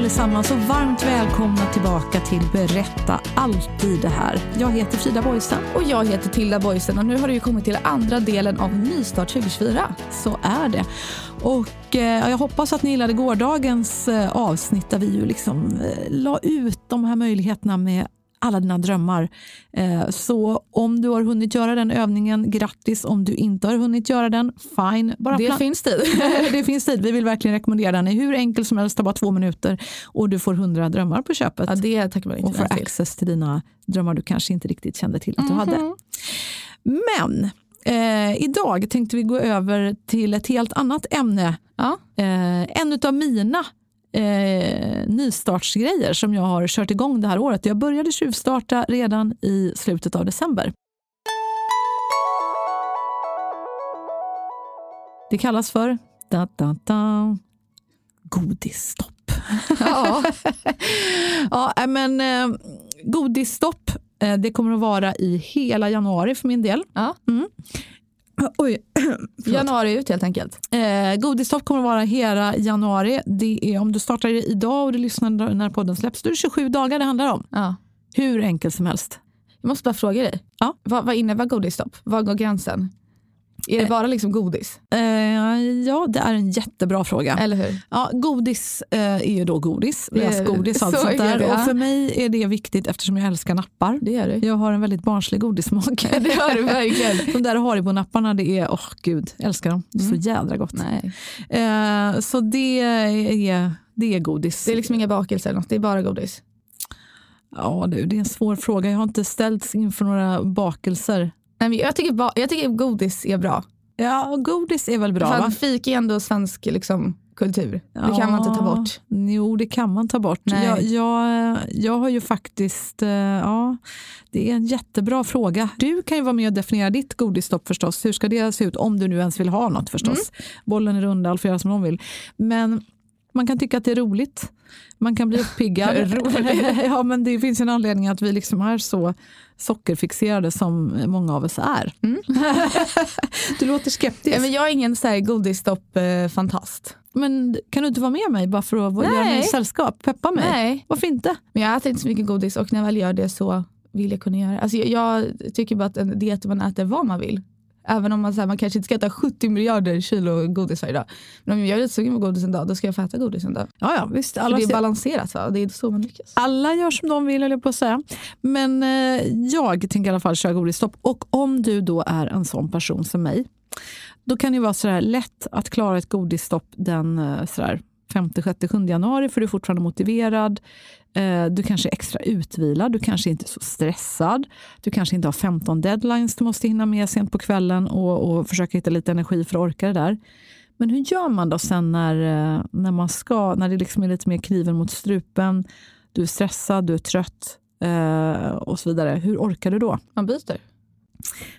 Allesammans och varmt välkomna tillbaka till Berätta alltid det här. Jag heter Frida Boysen. Och jag heter Tilda Boysen och nu har ju kommit till andra delen av Nystart 2024. Så är det. Och eh, jag hoppas att ni gillade gårdagens eh, avsnitt där vi ju liksom eh, la ut de här möjligheterna med alla dina drömmar. Eh, så om du har hunnit göra den övningen, grattis. Om du inte har hunnit göra den, fine. Bara det finns tid. det finns tid. Vi vill verkligen rekommendera den. är hur enkel som helst, tar bara två minuter och du får hundra drömmar på köpet. Ja, det tackar man inte och får till. access till dina drömmar du kanske inte riktigt kände till att du Mhm. hade. Men eh, idag tänkte vi gå över till ett helt annat ämne. Ja. Eh, en av mina eh, nystartsgrejer som jag har kört igång det här året. Jag började tjuvstarta redan i slutet av december. Det kallas för da, da, da, godisstopp. Ja. ja, äh, men eh, godisstopp, eh, det kommer att vara i hela januari för min del. Ja. Mm. Oj, Januari ut helt enkelt. Eh, godisstopp kommer att vara hela januari. Det är, om du startar idag och du lyssnar när podden släpps, då är det 27 dagar det handlar om. Ja. Hur enkelt som helst. Jag måste bara fråga dig. Ja. Vad, vad innebär godisstopp? Var går gränsen? Är det Eh. bara liksom godis? Eh, ja, det är en jättebra fråga. Eller hur? Ja, godis eh, är ju då godis, lösgodis och allt så sånt är där. Och för mig är det viktigt eftersom jag älskar nappar. Det gör du. Jag har en väldigt barnslig godissmak. Det har du verkligen. De där Haribo-napparna, det är, åh gud, jag älskar dem. Det är så jädra gott. Nej. Eh, så det är, det är godis. Det är liksom inga bakelser eller något, det är bara godis. Ja, det är en svår fråga. Jag har inte ställts inför några bakelser. Nej, jag, tycker ba- jag tycker godis är bra. Ja, godis är väl bra För va? att fik är ändå svensk liksom, kultur. Det kan man inte ta bort. Jo, det kan man ta bort. Nej. Jag, jag, jag har ju faktiskt, eh, ja, det är en jättebra fråga. Du kan ju vara med och definiera ditt godisstopp förstås. Hur ska det se ut om du nu ens vill ha något förstås. Mm. Bollen är rund, alla får göra som de vill. Men man kan tycka att det är roligt. Man kan bli uppiggad. ja, men det finns en anledning att vi liksom är så sockerfixerade som många av oss är. du låter skeptisk. Mm. Ja, men jag är ingen så här godisstopp-fantast. Men kan du inte vara med mig bara för att göra mig Nej. sällskap? Peppa mig. Nej. Varför inte? Men jag äter inte så mycket godis och när jag väl gör det så vill jag kunna göra det. Alltså jag, jag tycker bara att en diet man äter vad man vill. Även om man, så här, man kanske inte ska äta 70 miljarder kilo godis varje dag. Men om jag är lite sugen på godis en dag, då ska jag få äta godis en dag. Ja, ja visst. För Alla, det är ser- balanserat va? det är så man lyckas. alla gör som de vill, höll jag på att säga. Men eh, jag tänker i alla fall köra godisstopp. Och om du då är en sån person som mig, då kan det vara så här lätt att klara ett godisstopp den eh, så där 5, 6, 7 januari för du är fortfarande motiverad. Eh, du kanske är extra utvilad, du kanske inte är så stressad. Du kanske inte har 15 deadlines du måste hinna med sent på kvällen och, och försöka hitta lite energi för att orka det där. Men hur gör man då sen när, eh, när, man ska, när det liksom är lite mer kniven mot strupen? Du är stressad, du är trött eh, och så vidare. Hur orkar du då? Man byter.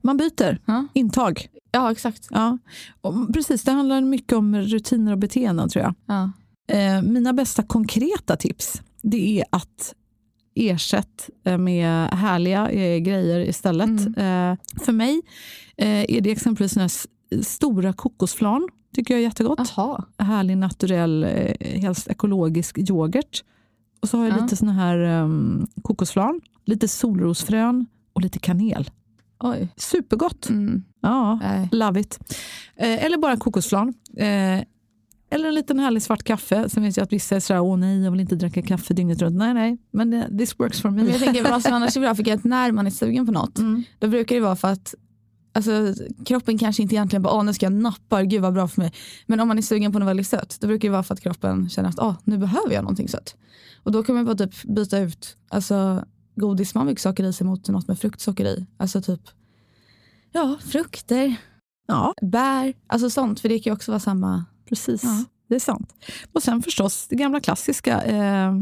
Man byter Ja, intag. ja exakt. Ja. Och precis, det handlar mycket om rutiner och beteenden tror jag. Ja. Eh, mina bästa konkreta tips det är att ersätt eh, med härliga eh, grejer istället. Mm. Eh, för mig är det exempelvis såna stora kokosflan. tycker jag är jättegott. Jaha. Härlig naturell, helst ekologisk yoghurt. Och så har jag Ja. lite såna här um, kokosflan, lite solrosfrön och lite kanel. Oj. Supergott. Mm. Ja, Nej. love it. Eh, eller bara kokosflan. Eh, eller en liten härlig svart kaffe. Sen vet jag att vissa är sådär, åh nej, jag vill inte dricka kaffe dygnet runt. Nej, nej, men eh, this works for me. Men jag tänker vad som annars är bra, för att när man är sugen på något, Mm. då brukar det vara för att Alltså, kroppen kanske inte egentligen bara, åh nu ska jag nappa, gud vad bra för mig. Men om man är sugen på något väldigt sött, då brukar det vara för att kroppen känner att, åh nu behöver jag någonting sött. Och då kan man bara typ byta ut, alltså godis man mycket socker i sig mot något med fruktsocker i. Alltså typ, ja frukter, Ja, bär, alltså sånt. För det kan ju också vara samma. precis. Ja. Det är sant. Och sen förstås det gamla klassiska. Eh,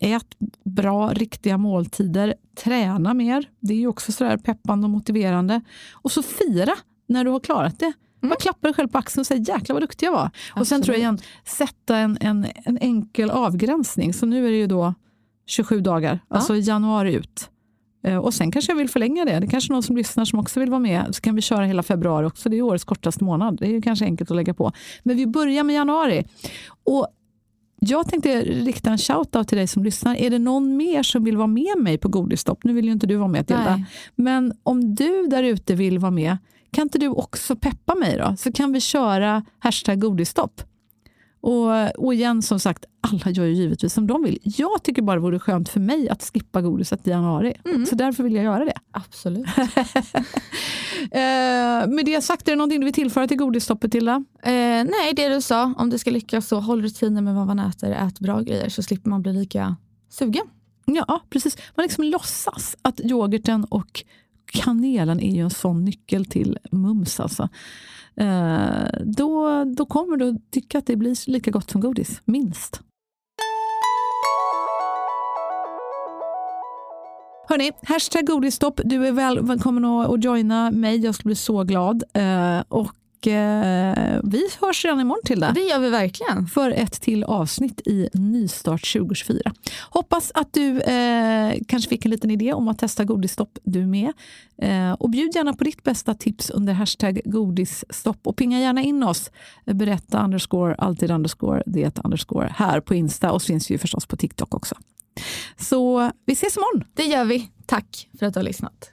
ät bra, riktiga måltider. Träna mer. Det är ju också sådär peppande och motiverande. Och så fira när du har klarat det. Bara klappa dig själv på axeln och säga jäklar vad duktig jag var. Och sen tror jag igen, sätta en, en, en enkel avgränsning. Så nu är det ju då 27 dagar, alltså januari ut. Eh, Och sen kanske jag vill förlänga det. Det är kanske någon som lyssnar som också vill vara med. Så kan vi köra hela februari också. Det är årets kortaste månad. Det är ju kanske enkelt att lägga på. Men vi börjar med januari. Och jag tänkte rikta en shout-out till dig som lyssnar. Är det någon mer som vill vara med mig på Godisstopp? Nu vill ju inte du vara med Tilda. Men om du där ute vill vara med, kan inte du också peppa mig då? Så kan vi köra hashtag godisstopp. Och, och igen, som sagt, alla gör ju givetvis som de vill. Jag tycker bara det vore skönt för mig att skippa godiset i januari. Så därför vill jag göra det. Absolut. Eh, med det sagt, är det någonting du vill tillföra till godisstoppet, Tilda? Eh, nej, det du sa, om det ska lyckas så håll rutiner med vad man äter, ät bra grejer så slipper man bli lika sugen. Ja, precis. Man liksom låtsas att yoghurten och kanelen är ju en sån nyckel till mums. Alltså. Eh, då, då kommer du att tycka att det blir lika gott som godis, minst. Hörni, hashtag godisstopp. Du är välkommen att, att joina mig. Jag skulle bli så glad. Eh, och eh, vi hörs redan imorgon till det Det gör vi verkligen. för ett till avsnitt i Nystart 2024. Hoppas att du eh, kanske fick en liten idé om att testa godisstopp du med. Eh, och bjud gärna på ditt bästa tips under hashtag godisstopp och pinga gärna in oss. Berätta underscore, alltid underscore, det underscore här på Insta och syns ju förstås på TikTok också. Så vi ses imorgon. Det gör vi. Tack för att du har lyssnat.